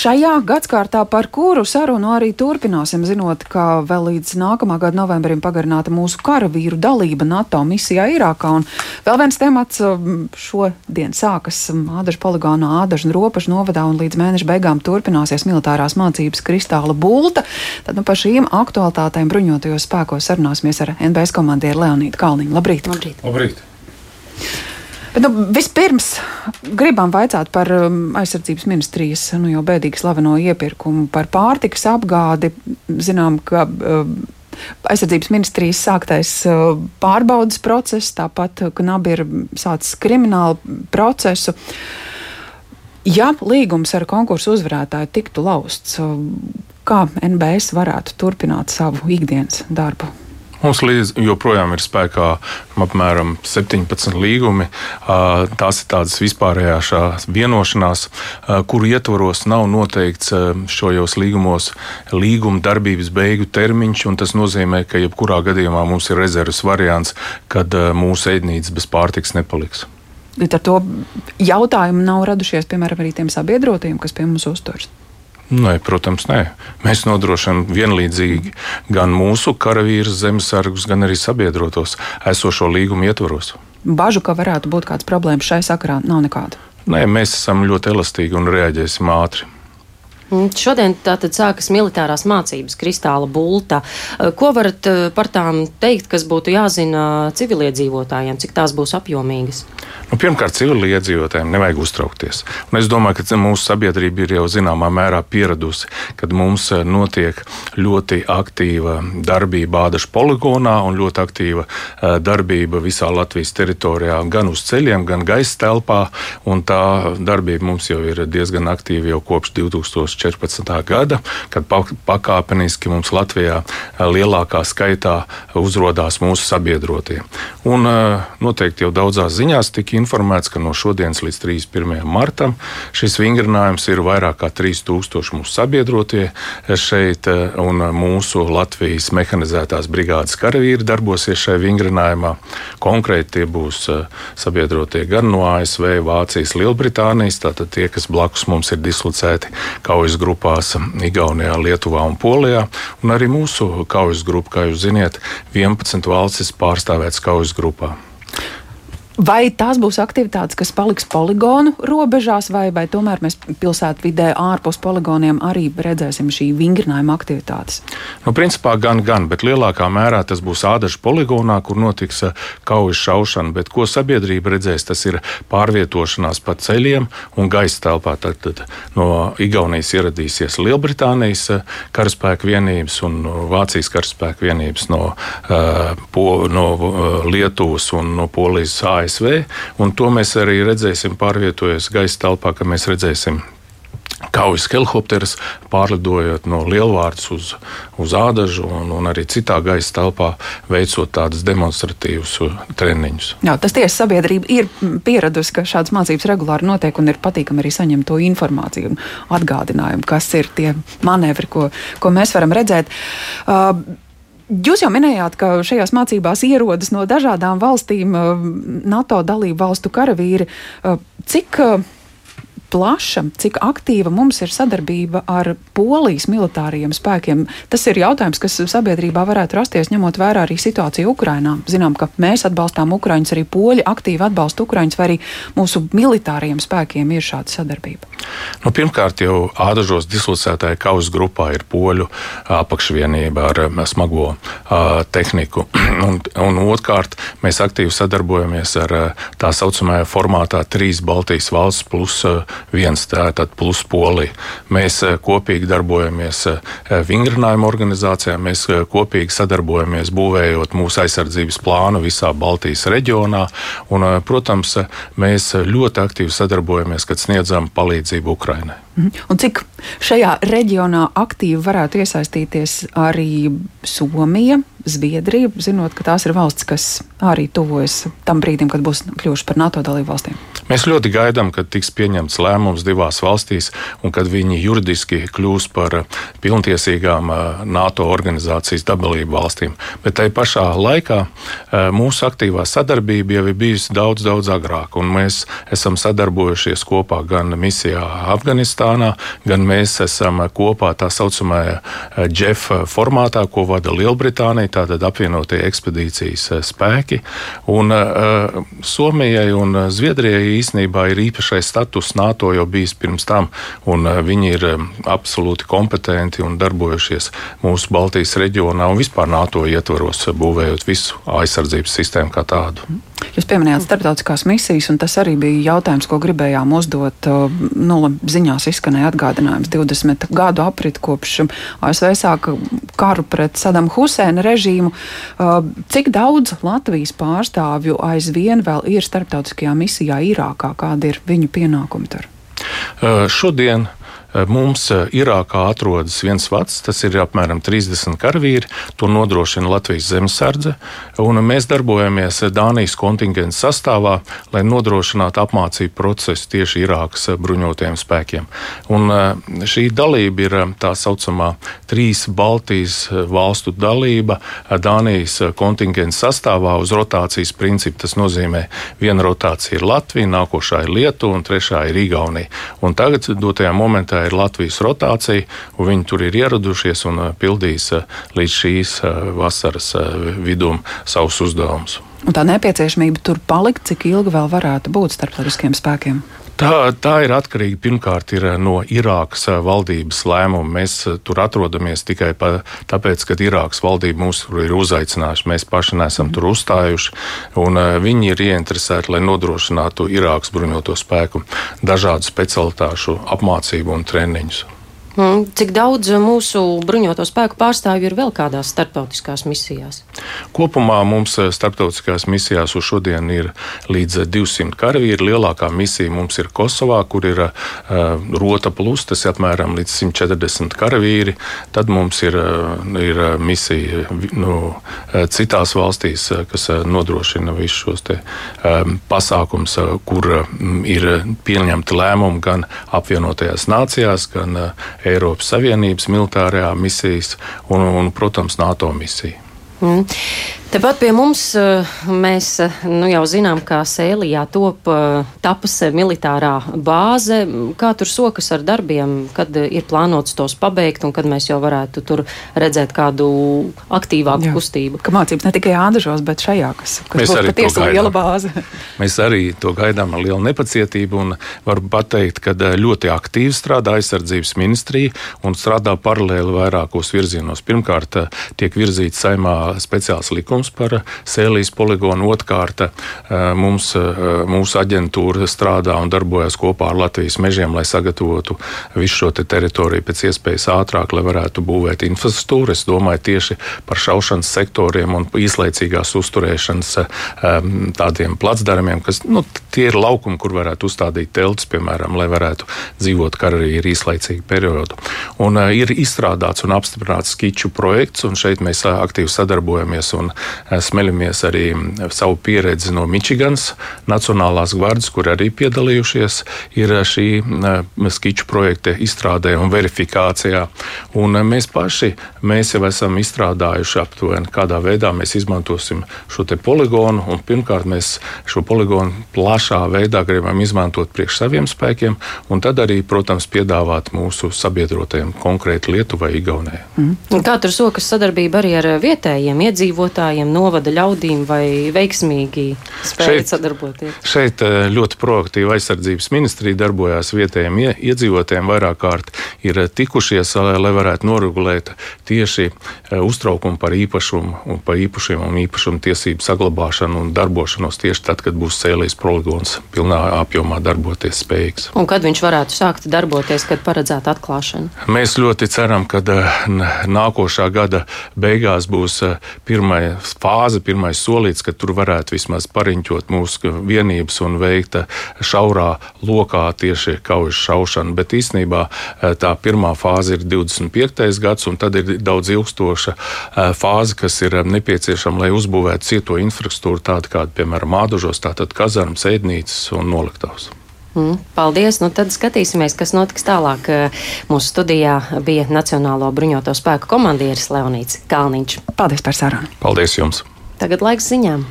Šajā gadskārtā, par kuru sarunu arī turpināsim, zinot, ka vēl līdz nākamā gada novembrim pagarināta mūsu karavīru dalība NATO misijā Irākā. Un vēl viens temats um, šodien sākas um, Ādažu poligonā, Ādažu un Ropažu novadā un līdz mēneša beigām turpināsies militārās mācības Kristāla Bulta. Tad nu, par šīm aktualitātēm bruņotajos spēkos sarunāsimies ar NBS komandieru Leonītu Kalniņu. Labrīt! Labrīt! Labrīt. Bet, nu, vispirms gribam vaicāt par um, aizsardzības ministrijas nu, jau bēdīgi slaveno iepirkumu par pārtikas apgādi. Zinām, ka um, aizsardzības ministrijas sāktais uh, pārbaudas process, tāpat Knabi ir sācis kriminālu procesu. Ja līgums ar konkursu uzvarētāju tiktu lausts, uh, kā NBS varētu turpināt savu ikdienas darbu? Mums līdz joprojām ir spēkā apmēram 17 līgumi. Tās ir tādas vispārējās vienošanās, kuru ietvaros nav noteikts šajos līgumos līguma darbības beigu termiņš. Tas nozīmē, ka jebkurā gadījumā mums ir rezerves variants, kad mūsu ēdnīca bez pārtiks nepaliks. Līdz ar to jautājumu nav radušies, piemēram, arī tiem sabiedrotiem, kas pie mums uzturas. Nē, protams, nē. Mēs nodrošinām vienlīdzīgi gan mūsu karavīrus, zemesargus, gan arī sabiedrotos esošo līgumu ietvaros. Bažu, ka varētu būt kādas problēmas šai sakarā, nav nekāda. Nē, mēs esam ļoti elastīgi un reaģēsim ātri. Šodien tātad sākas militārās mācības Kristāla Bulta. Ko varat eh, par tām teikt, kas būtu jāzina civiliedzīvotājiem, cik tās būs apjomīgas? Nu, pirmkārt, civiliedzīvotājiem nevajag uztraukties. Un es domāju, ka mūsu sabiedrība ir jau zināmā mērā pieradusi, kad mums eh, notiek ļoti aktīva darbība Ādaša poligonā un ļoti aktīva eh, darbība visā Latvijas teritorijā, gan uz ceļiem, gan gaisa telpā. Tā darbība mums jau ir diezgan aktīva jau kopš 2014. gada, kad pakāpeniski mums Latvijā eh, lielākā skaitā uzrādās mūsu sabiedrotie. Un noteikti jau daudzās ziņās tika informēts, ka no šodienas līdz 31. martam šis vingrinājums ir vairāk kā 3000 mūsu sabiedrotie šeit, un mūsu Latvijas mehanizētās brigādes karavīri darbosies šajā vingrinājumā. Konkrēti tie būs eh, sabiedrotie gan no ASV, Vācijas, Lielbritānijas, tātad tie, kas blakus mums ir dislocēti kaujas grupās Igaunijā, Lietuvā un Polijā, un arī mūsu kaujas grupa, kā jūs ziniet, 11 valstis pārstāvētas kaujas grupā. Vai tās būs aktivitātes, kas paliks poligonu robežās, vai, vai tomēr mēs pilsētvidē ārpus poligoniem arī redzēsim šī vingrinājuma aktivitātes? Nu, principā gan, gan, bet lielākā mērā tas būs ādažu poligonā, kur notiks uh, kaujas šaušana. Bet ko sabiedrība redzēs, tas ir pārvietošanās pa ceļiem un gaisa telpā. Tad, tad no Igaunijas ieradīsies Lielbritānijas uh, karaspēka vienības un Vācijas karaspēka vienības no, uh, po, no Lietuvas un no Polijas ASV. ASV. To mēs arī redzēsim, pārvietojoties gaisa telpā, ka mēs redzēsim kaujas helikopterus, pārlidojot no Lielvārdas uz, uz Ādažu un, un arī citā gaisa telpā, veicot tādus demonstratīvus treniņus. Jā, tas tiesa sabiedrība ir pieradusi, ka šādas mācības regulāri notiek un ir patīkami arī saņemt to informāciju un atgādinājumu, kas ir tie manevri, ko, ko mēs varam redzēt. Uh, Jūs jau minējāt, ka šajās mācībās ierodas no dažādām valstīm uh, NATO dalību valstu karavīri. Uh, cik uh, plaša, cik aktīva mums ir sadarbība ar polijas militāriem spēkiem. Tas ir jautājums, kas sabiedrībā varētu rasties, ņemot vērā arī situāciju Ukrainā. Zinām, ka mēs atbalstām Ukraiņus, arī poļi aktīvi atbalsta Ukraiņus, vai arī mūsu militāriem spēkiem ir šāda sadarbība. Nu, pirmkārt, jau ādažos dislocētāja kaujas grupā ir poļu apakšvienība ar smago uh, tehniku. un, un otrkārt, mēs aktīvi sadarbojamies ar tā saucamajā formātā trīs Baltijas valsts plus uh, viens tātad plus Polija. Mēs eh, kopīgi darbojamies eh, vingrinājuma organizācijā, mēs eh, kopīgi sadarbojamies būvējot mūsu aizsardzības plānu visā Baltijas reģionā. Un, protams, mēs ļoti aktīvi sadarbojamies, kad sniedzam palīdzību Ukrainai. Mhm. Un cik šajā reģionā aktīvi varētu iesaistīties arī Somija, Zviedrija, zinot, ka tās ir valsts, kas arī tuvojas tam brīdim, kad būs kļuvuši par NATO dalību valstīm? Mēs ļoti gaidām, kad tiks pieņemts lēmums divās valstīs un kad viņi juridiski kļūs par pilntiesīgām NATO organizācijas dalību valstīm. Bet tai pašā laikā mūsu aktīvā sadarbība jau ir bijusi daudz, daudz agrāk, un mēs esam sadarbojušies kopā gan misijā Afganistānā, gan mēs esam kopā tā saucamajā JEF formātā, ko vada Lielbritānija, tātad apvienotie ekspedīcijas spēki. Un, uh, Somijai un Zviedrijai īsnībā ir īpašais status NATO jau bijis pirms tam, un uh, viņi ir um, absolūti kompetenti un darbojušies mūsu Baltijas reģionā un vispār NATO ietvaros, būvējot visu aizsardzības sistēmu kā tādu. Jūs pieminējāt starptautiskās misijas, un tas arī bija jautājums, ko gribējām uzdot. Nu, ziņās izskanēja atgādinājums 20 gadu aprit kopš ASV sāka karu pret Sadamu Huseina režīmu. Cik daudz Latvijas pārstāvju aizvien vēl ir starptautiskajā misijā Irākā? Kādi ir viņu pienākumi tur? Šodien Eh, mums eh, Irākā atrodas viens vats, tas ir apmēram 30 karavīri. To nodrošina Latvijas zemesardze. Mēs darbojamies Dānijas kontingenta sastāvā, lai nodrošinātu apmācību procesu tieši Irākas bruņotajiem spēkiem. Un eh, šī dalība ir tā saucamā trīs Baltijas valstu dalība Dānijas kontingenta sastāvā uz rotācijas principu. Tas nozīmē, viena rotācija ir Latvija, nākošā ir Lietuva un trešā ir Igaunija. Un tagad, dotajā momentā, ir Latvijas rotācija, un viņi tur ir ieradušies un uh, pildīs uh, līdz šīs uh, vasaras vidum savus uzdevumus. Un tā nepieciešamība tur palikt, cik ilgi vēl varētu būt starptautiskiem spēkiem? Tā, tā ir atkarīga pirmkārt ir no Irākas valdības lēmuma. Mēs tur atrodamies tikai pa, tāpēc, ka Irākas valdība mūs ir uzaicinājusi. Mēs paši neesam tur uzstājuši, un viņi ir ieinteresēti, lai nodrošinātu Irākas bruņoto spēku dažādu specialitāšu apmācību un treniņus. Mm, cik daudz mūsu bruņoto spēku pārstāvju ir vēl kādās starptautiskās misijās? Kopumā mums eh, starptautiskās misijās uz šodienu ir līdz 200 karavīri. Lielākā misija mums ir Kosovā, kur ir uh, rota plus, tas ir apmēram līdz 140 karavīri. Tad mums ir, ir misija nu, citās valstīs, kas nodrošina visus šos te, um, pasākums, kur ir pieņemti lēmumi gan apvienotajās nācijās, gan uh, Eiropas Savienības militārajā misijas un, un protams, NATO misija. Mm. Tepat pie mums eh, mēs eh, nu, jau zinām, ka Sēlijā top eh, tapas militārā bāze. Kā tur sokas ar darbiem, kad ir plānots tos pabeigt un kad mēs jau varētu tur redzēt kādu aktīvāku Jā. kustību? Ka mācības ne tikai Ādažos, bet šajā, kas, kas mēs būs patiesi liela bāze. mēs arī to gaidām ar lielu nepacietību un varu pateikt, ka ļoti aktīvi strādā aizsardzības ministrija un strādā paralēli vairākos virzienos. Pirmkārt, tiek virzīts saimā speciāls likums par Sēlijas poligonu. Otkārt, eh, mums, eh, mūsu aģentūra strādā un darbojas kopā ar Latvijas mežiem, lai sagatavotu visu šo te teritoriju pēc iespējas ātrāk, lai varētu būvēt infrastruktūru. Es domāju tieši par šaušanas sektoriem un īslaicīgās uzturēšanas eh, tādiem placdarmiem, kas nu, tie ir laukumi, kur varētu uzstādīt teltis, piemēram, lai varētu dzīvot karavīri īslaicīgu periodu. Un, ir izstrādāts un apstiprināts skiču projekts, un šeit mēs aktīvi sadarbojamies un smeļamies arī savu pieredzi no Mičiganas Nacionālās gvardas, kur arī piedalījušies ir šī skiču projekta izstrādē un verifikācijā. Un mēs paši mēs jau esam izstrādājuši aptuveni, kādā veidā mēs izmantosim šo poligonu. Pirmkārt, mēs šo poligonu plašā veidā gribam izmantot priekš saviem spēkiem, un tad arī, protams, piedāvāt mūsu sabiedrotajiem konkrēti Lietuvai, Igaunijai. Mm. Kā tur sokas sadarbība arī ar vietējiem iedzīvotājiem? vietējiem novada ļaudīm vai veiksmīgi spējat sadarboties? Šeit eh, ļoti proaktīva aizsardzības ministrija darbojās vietējiem iedzīvotājiem vairāk kārt ir eh, tikušies, lai varētu noregulēt tieši eh, uztraukumu par īpašumu un par īpašiem un īpašumu tiesību saglabāšanu un darbošanos tieši tad, kad būs cēlījis poligons pilnā apjomā darboties spējīgs. Un kad viņš varētu sākt darboties, kad paredzēta atklāšana? Mēs ļoti ceram, ka nākošā gada beigās būs pirmā fāze, pirmais solīts, ka tur varētu vismaz pariņķot mūsu vienības un veikt šaurā lokā tieši kaujas šaušanu. Bet īstenībā tā pirmā fāze ir 25. gads, un tad ir daudz ilgstoša fāze, kas ir nepieciešama, lai uzbūvētu cieto infrastruktūru, tādu kāda, piemēram, Mādužos, tātad kazarmas, ēdnīcas un noliktavas. Mm, paldies! Nu, tad skatīsimies, kas notiks tālāk. Mūsu studijā bija Nacionālo bruņoto spēku komandieris Leonīts Kalniņš. Paldies par sarunu! Paldies jums! Tagad laiks ziņām!